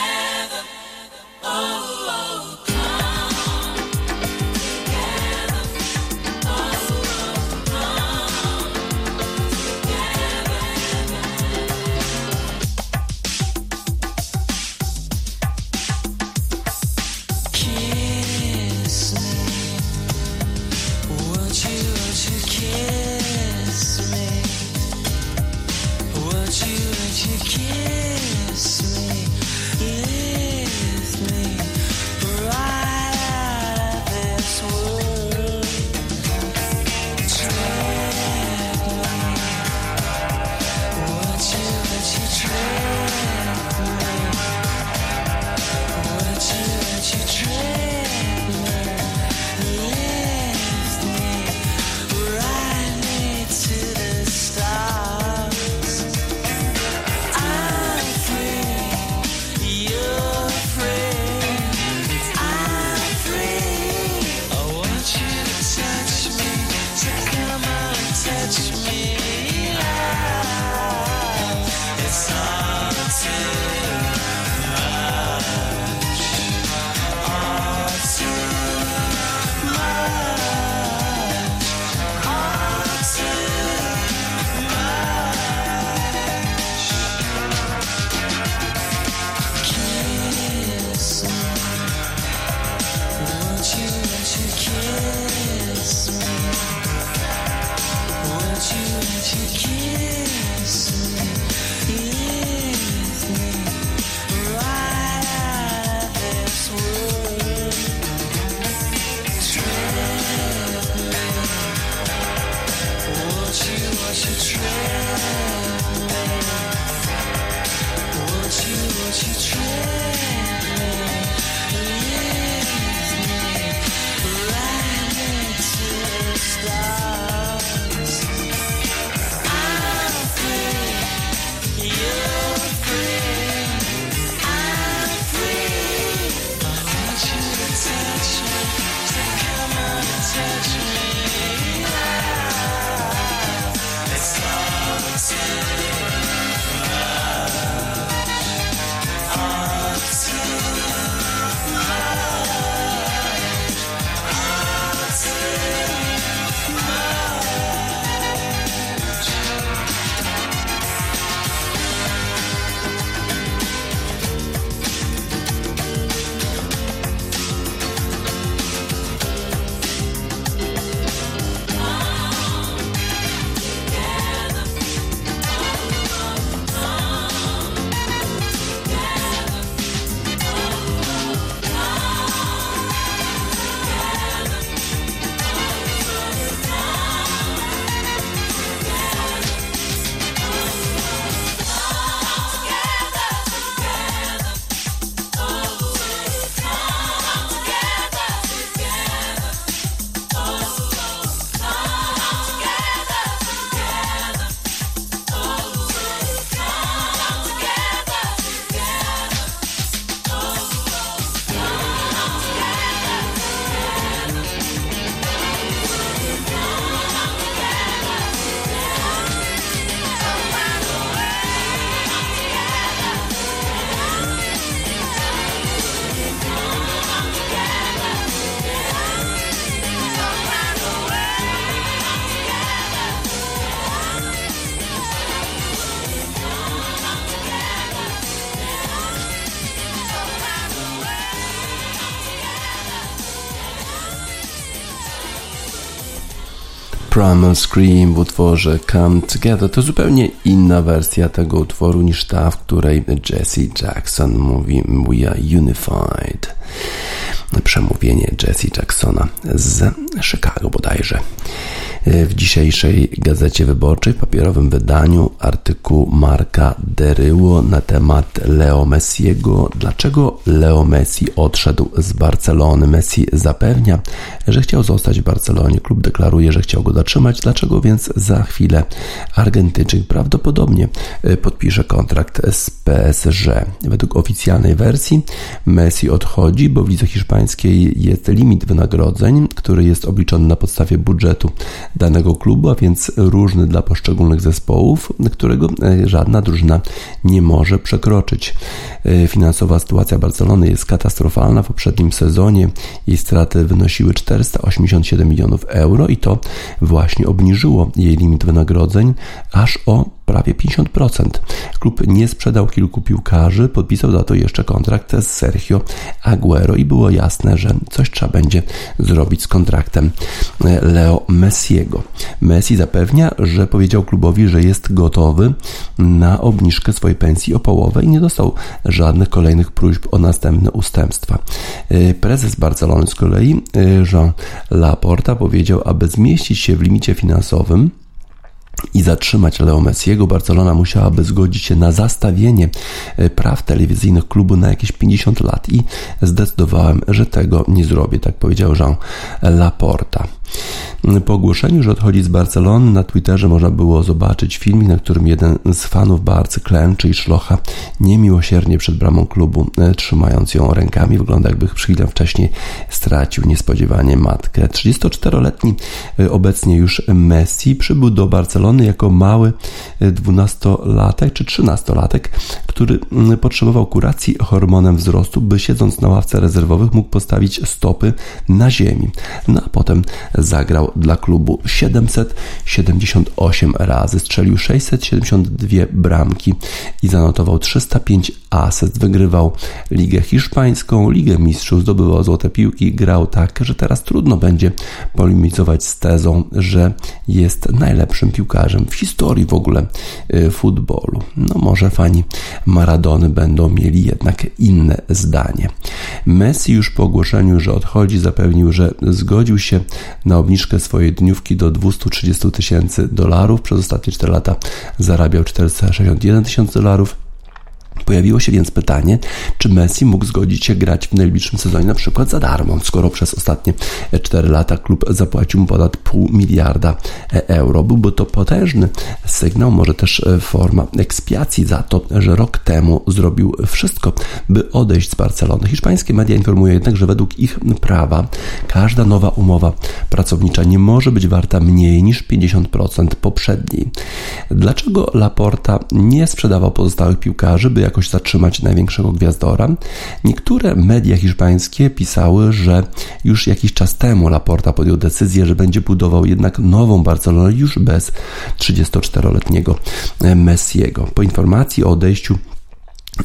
Primal Scream w utworze Come Together to zupełnie inna wersja tego utworu niż ta, w której Jesse Jackson mówi We are unified. Przemówienie Jesse Jacksona z Chicago bodajże. W dzisiejszej Gazecie Wyborczej, w papierowym wydaniu, artykuł Marka Deryło na temat Leo Messiego. Dlaczego Leo Messi odszedł z Barcelony? Messi zapewnia, że chciał zostać w Barcelonie. Klub deklaruje, że chciał go dotrzymać. Dlaczego więc za chwilę Argentyńczyk prawdopodobnie e, podpisze kontrakt z PSG? Według oficjalnej wersji Messi odchodzi, bo w lidze hiszpańskiej jest limit wynagrodzeń, który jest obliczony na podstawie budżetu danego klubu, a więc różny dla poszczególnych zespołów, którego e, żadna drużyna nie może przekroczyć. E, finansowa sytuacja Barcelony jest katastrofalna. W poprzednim sezonie jej straty wynosiły 487 milionów euro i to właśnie obniżyło jej limit wynagrodzeń aż o prawie 50%. Klub nie sprzedał kilku piłkarzy, podpisał za to jeszcze kontrakt z Sergio Aguero i było jasne, że coś trzeba będzie zrobić z kontraktem e, Leo Messiego. Messi zapewnia, że powiedział klubowi, że jest gotowy na obniżkę swojej pensji o połowę i nie dostał żadnych kolejnych próśb o następne ustępstwa. E, prezes Barcelony z kolei, e, Jean Laporta, powiedział, aby zmieścić się w limicie finansowym, i zatrzymać Leo Messiego, Barcelona musiałaby zgodzić się na zastawienie e, praw telewizyjnych klubu na jakieś 50 lat i zdecydowałem, że tego nie zrobię, tak powiedział Jean Laporta. Po ogłoszeniu, że odchodzi z Barcelony, na Twitterze można było zobaczyć filmik, na którym jeden z fanów Barcy klęczy i szlocha niemiłosiernie przed bramą klubu, e, trzymając ją rękami. Wygląda jakby chwilę wcześniej stracił niespodziewanie matkę. 34-letni e, obecnie już Messi przybył do Barcelony jako mały 12-latek e, czy 13-latek, który mm, potrzebował kuracji hormonem wzrostu, by siedząc na ławce rezerwowych mógł postawić stopy na ziemi. No a potem zagrał dla klubu 778 razy, strzelił 672 bramki i zanotował 305 asyst. Wygrywał Ligę Hiszpańską, Ligę Mistrzów, zdobywał złote piłki, grał tak, że teraz trudno będzie polemizować z tezą, że jest najlepszym piłkarzem w historii w ogóle y, futbolu. No może fani Maradony będą mieli jednak inne zdanie. Messi już po ogłoszeniu, że odchodzi, zapewnił, że zgodził się na obniżkę swojej dniówki do 230 tysięcy dolarów. Przez ostatnie 4 lata zarabiał 461 tysięcy dolarów. Pojawiło się więc pytanie, czy Messi mógł zgodzić się grać w najbliższym sezonie na przykład za darmo, skoro przez ostatnie 4 lata klub zapłacił mu ponad pół miliarda euro. Byłby to potężny sygnał, może też e, forma ekspiacji za to, że rok temu zrobił wszystko, by odejść z Barcelony. Hiszpańskie media informują jednak, że według ich prawa każda nowa umowa pracownicza nie może być warta mniej niż 50% poprzedniej. Dlaczego Laporta nie sprzedawał pozostałych piłkarzy, by jakoś zatrzymać największego gwiazdora. Niektóre media hiszpańskie pisały, że już jakiś czas temu Laporta podjął decyzję, że będzie budował jednak nową Barcelonę już bez 34-letniego Messiego. Po informacji o odejściu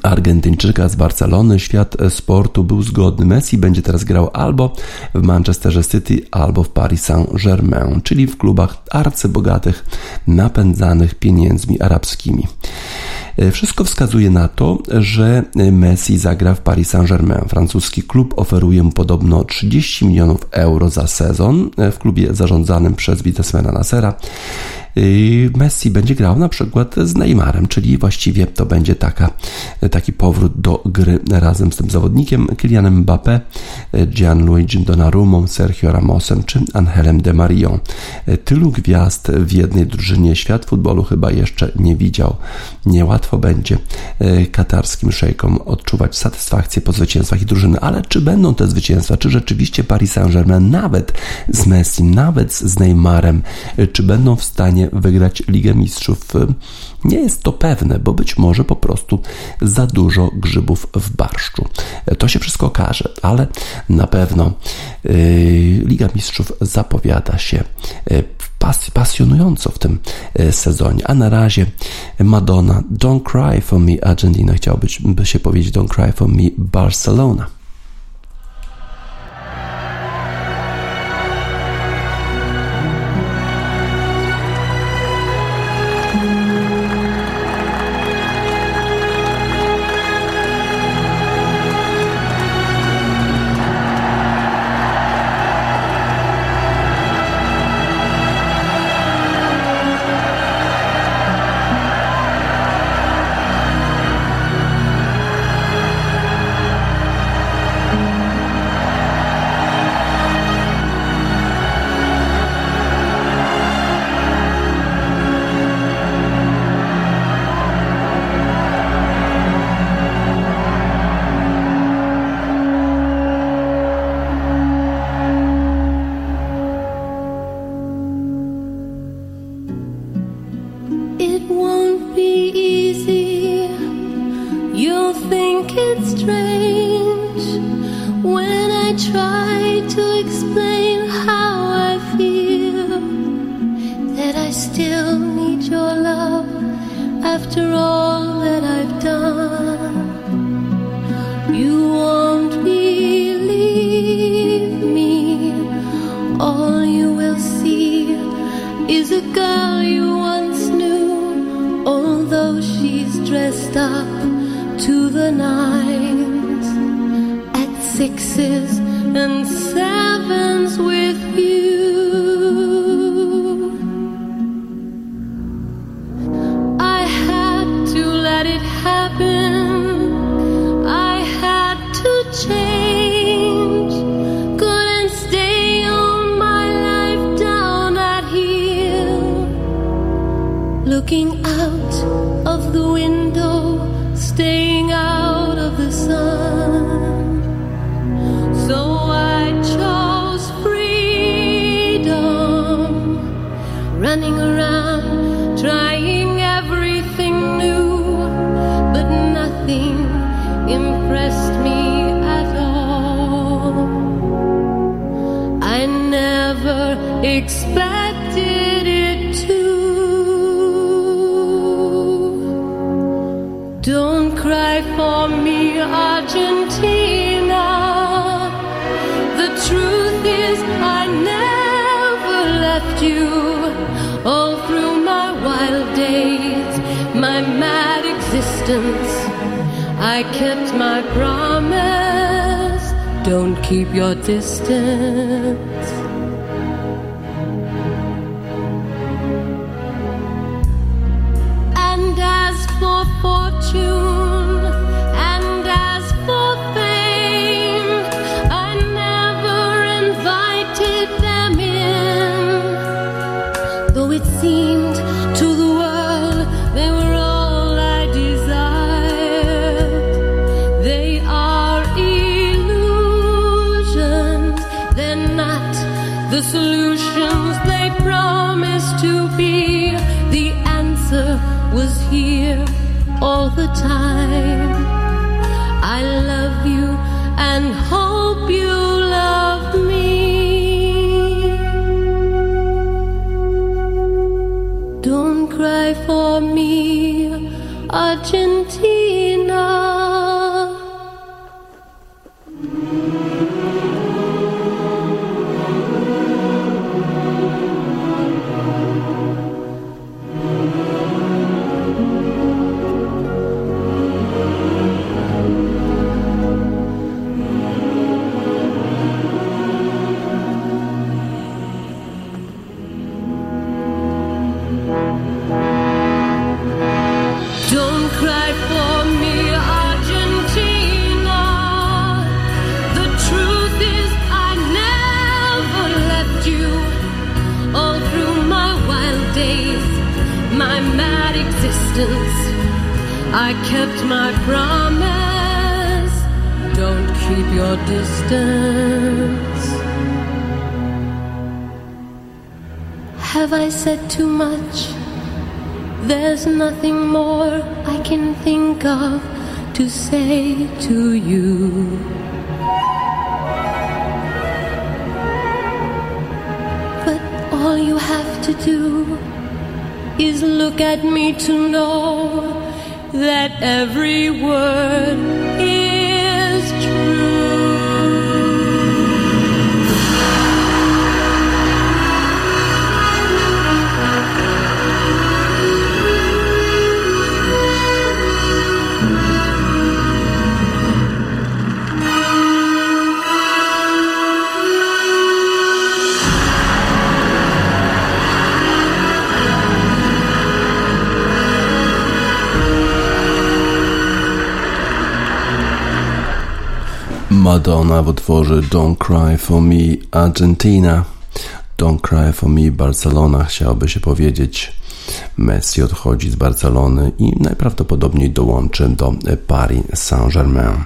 Argentyńczyka z Barcelony, świat sportu był zgodny. Messi będzie teraz grał albo w Manchesterze City, albo w Paris Saint-Germain, czyli w klubach arcybogatych, napędzanych pieniędzmi arabskimi. E, wszystko wskazuje na to, że Messi zagra w Paris Saint-Germain. Francuski klub oferuje mu podobno 30 milionów euro za sezon e, w klubie zarządzanym przez biznesmena Nasera. Messi będzie grał na przykład z Neymarem, czyli właściwie to będzie taka, taki powrót do gry razem z tym zawodnikiem Kylianem Mbappé, Gianluigi Donnarumma, Sergio Ramosem czy Angelem De Marią. Tylu gwiazd w jednej drużynie świat futbolu chyba jeszcze nie widział. Niełatwo będzie e, katarskim szejkom odczuwać satysfakcję po zwycięstwach i drużyny, ale czy będą te zwycięstwa? Czy rzeczywiście Paris Saint-Germain nawet z Messi, nawet z Neymarem, e, czy będą w stanie wygrać Ligę Mistrzów. Nie jest to pewne, bo być może po prostu za dużo grzybów w barszczu. To się wszystko okaże, ale na pewno yy, Liga Mistrzów zapowiada się yy, pas pasjonująco w tym yy, sezonie. A na razie Madonna Don't Cry For Me Argentina chciałby się powiedzieć Don't Cry For Me Barcelona. To say to you. But all you have to do is look at me to know that every word Madonna w utworze Don't Cry For Me Argentina. Don't Cry For Me Barcelona chciałoby się powiedzieć. Messi odchodzi z Barcelony i najprawdopodobniej dołączy do Paris Saint-Germain.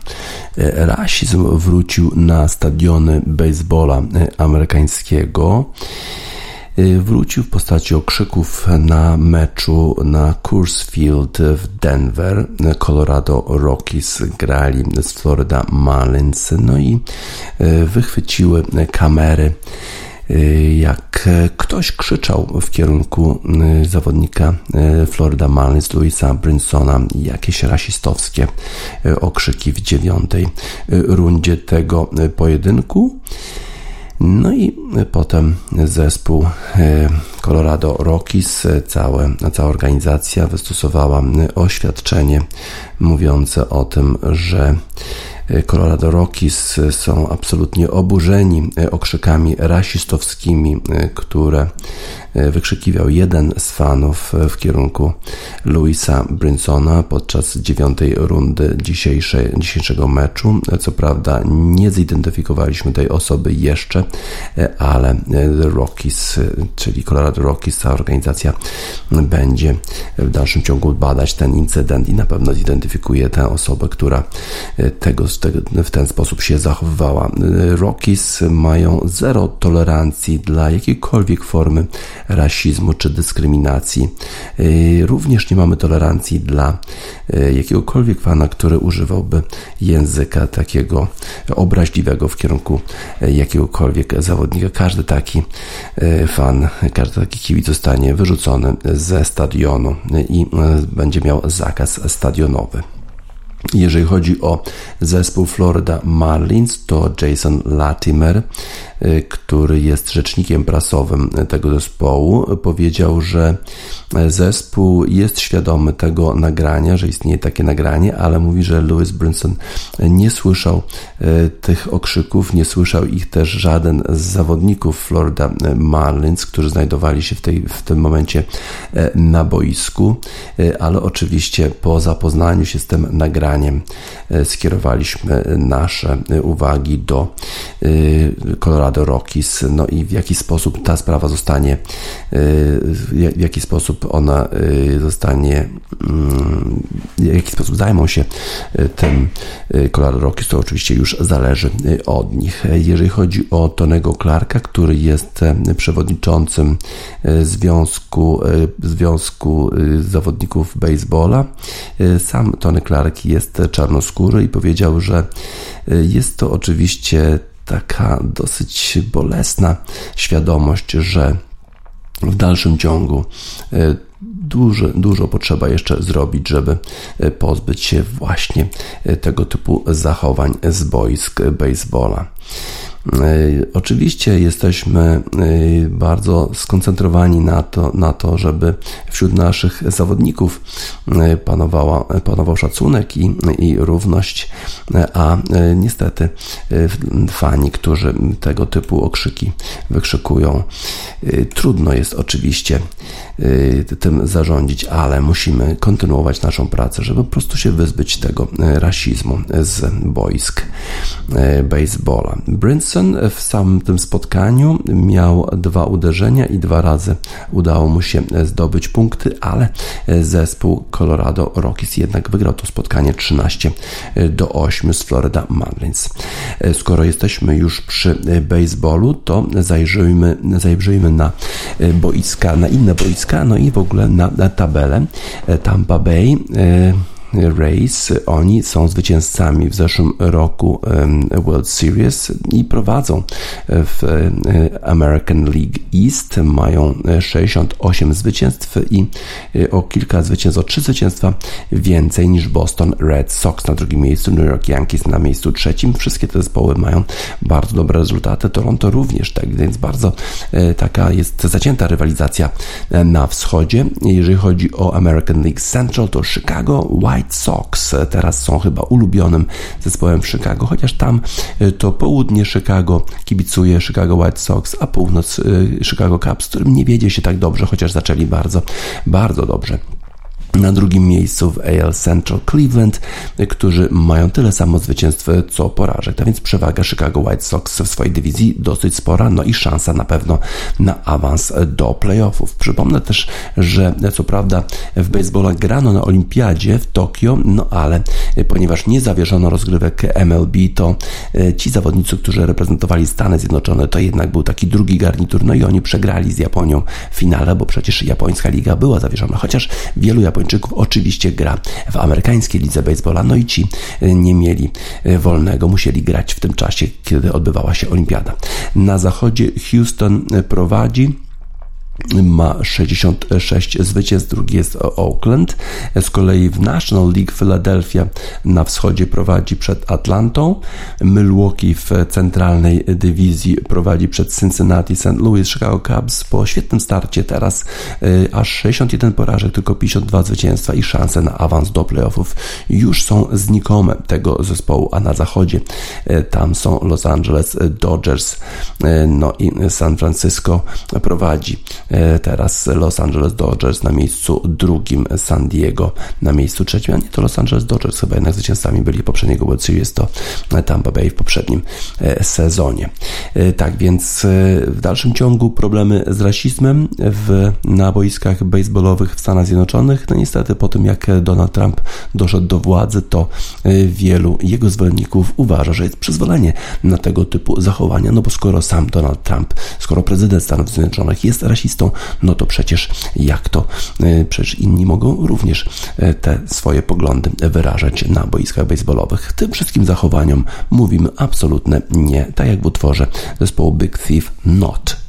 Rasizm wrócił na stadiony baseballa amerykańskiego. Wrócił w postaci okrzyków na meczu na Coors Field w Denver. Colorado Rockies grali z Florida Marlins, no i wychwyciły kamery jak ktoś krzyczał w kierunku zawodnika Florida Marlins Louisa Brinsona jakieś rasistowskie okrzyki w dziewiątej rundzie tego pojedynku. No i potem zespół Colorado Rockies, całe, cała organizacja wystosowała oświadczenie mówiące o tym, że Colorado Rockies są absolutnie oburzeni okrzykami rasistowskimi, które wykrzykiwał jeden z fanów w kierunku Louisa Brinsona podczas dziewiątej rundy dzisiejszego meczu. Co prawda nie zidentyfikowaliśmy tej osoby jeszcze, ale Rockies, czyli Colorado Rockies, ta organizacja będzie w dalszym ciągu badać ten incydent i na pewno zidentyfikuje tę osobę, która tego, w ten sposób się zachowywała. Rockies mają zero tolerancji dla jakiejkolwiek formy rasizmu czy dyskryminacji. Y, również nie mamy tolerancji dla y, jakiegokolwiek fana, który używałby języka takiego obraźliwego w kierunku y, jakiegokolwiek zawodnika. Każdy taki fan, każdy taki kibic zostanie wyrzucony ze stadionu i będzie miał zakaz stadionowy. Jeżeli chodzi o zespół Florida Marlins, to Jason Latimer Y, który jest rzecznikiem prasowym tego zespołu, powiedział, że zespół jest świadomy tego nagrania, że istnieje takie nagranie, ale mówi, że Louis Brinson nie słyszał y, tych okrzyków, nie słyszał ich też żaden z zawodników Florida Marlins, którzy znajdowali się w, tej, w tym momencie y, na boisku, ale oczywiście po zapoznaniu się z tym nagraniem skierowaliśmy nasze uwagi do Colorado Rockies, no i w jaki sposób ta sprawa zostanie, w jaki sposób ona zostanie, mm, w jaki sposób zajmą się tym Colorado Rockies, to oczywiście już zależy od nich. Jeżeli chodzi o Tonego Clarka, który jest przewodniczącym Związku, Związku Zawodników Baseballa, sam Tony Clark jest czarnoskóry i powiedział, że jest to oczywiście taka dosyć bolesna świadomość, że w dalszym ciągu e, dużo, dużo potrzeba jeszcze zrobić, żeby e, pozbyć się właśnie tego typu zachowań z boisk baseballa. E, oczywiście jesteśmy e, bardzo skoncentrowani na to, na to, żeby wśród naszych zawodników e, panowała, panował szacunek i, i równość, a niestety fani, którzy tego typu okrzyki wykrzykują, trudno jest oczywiście tym zarządzić, ale musimy kontynuować naszą pracę, żeby po prostu się wyzbyć tego rasizmu z boisk baseballa. Brinson w samym tym spotkaniu miał dwa uderzenia i dwa razy udało mu się zdobyć punkty, ale zespół Colorado Rockies jednak wygrał to spotkanie 13 do 8 z Florida Marlins. Skoro jesteśmy już przy baseballu, to zajrzyjmy, zajrzyjmy na boiska, na inne boiska, no i w ogóle na tabelę. Tampa Bay Rays. Oni są zwycięzcami w zeszłym roku World Series i prowadzą w e, American League East. Mają 68 zwycięstw i e, o kilka zwycięstw, o trzy zwycięstwa więcej niż Boston Red Sox na drugim miejscu, New York Yankees na miejscu trzecim. Wszystkie te zespoły mają bardzo dobre rezultaty. Toronto również, tak więc bardzo e, taka jest zacięta rywalizacja na wschodzie. Jeżeli chodzi o American League Central, to Chicago White White Sox teraz są chyba ulubionym zespołem w Chicago, chociaż tam y, to południe Chicago kibicuje Chicago White Sox, a północ y, Chicago Cubs, którym nie wiedzie się tak dobrze, chociaż zaczęli bardzo, bardzo dobrze. Na drugim miejscu w AL Central Cleveland, którzy mają tyle samo zwycięstw co porażek. A więc przewaga Chicago White Sox w swojej dywizji dosyć spora, no i szansa na pewno na awans do playoffów. Przypomnę też, że co prawda w baseballa grano na olimpiadzie w Tokio, no ale ponieważ nie zawieszono rozgrywek MLB, to e, ci zawodnicy, którzy reprezentowali Stany Zjednoczone, to jednak był taki drugi garnitur, no i oni przegrali z Japonią w finale, bo przecież japońska liga była zawieszona, chociaż wielu Japończyków Japończyków oczywiście gra w amerykańskiej lidze baseballa, no i ci e, nie mieli e, wolnego, musieli grać w tym czasie, kiedy odbywała się olimpiada. Na zachodzie Houston e, prowadzi ma 66 zwycięstw, drugi jest Oakland. Z kolei w National League Philadelphia na wschodzie prowadzi przed Atlantą, Milwaukee w centralnej dywizji prowadzi przed Cincinnati, St. Louis, Chicago Cubs po świetnym starcie teraz y, aż 61 porażek, tylko 52 zwycięstwa i szanse na awans do playoffów już są znikome tego zespołu, a na zachodzie y, tam są Los Angeles Dodgers, y, no i San Francisco prowadzi teraz Los Angeles Dodgers na miejscu drugim, San Diego na miejscu trzecim, a nie to Los Angeles Dodgers chyba jednak zwycięzcami byli poprzedniego World Series, to Tampa Bay w poprzednim e, sezonie. E, tak więc w dalszym ciągu problemy z rasizmem w, na boiskach baseballowych w Stanach Zjednoczonych. No niestety po tym jak Donald Trump doszedł do władzy, to wielu jego zwolenników uważa, że jest przyzwolenie na tego typu zachowania, no bo skoro sam Donald Trump, skoro prezydent Stanów Zjednoczonych jest rasistą, no to przecież jak to? E, przecież inni mogą również e, te swoje poglądy wyrażać na boiskach baseballowych. Tym wszystkim zachowaniom mówimy absolutne nie, tak jak w utworze zespołu Big Thief Not.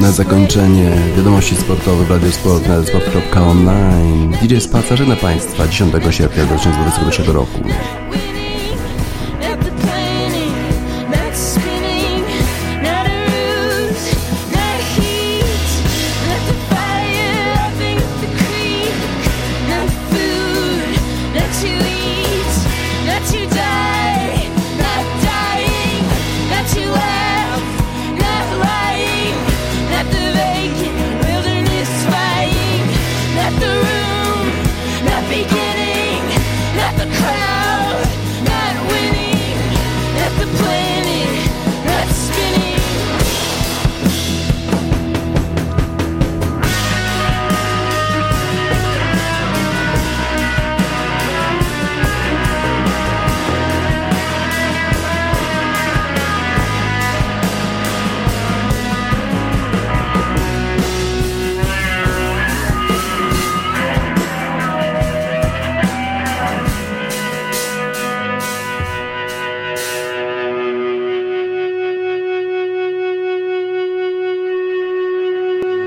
Na zakończenie wiadomości sportowych w Radiosport na sport.online. DJ Spacer na Państwa 10 sierpnia 2021 roku.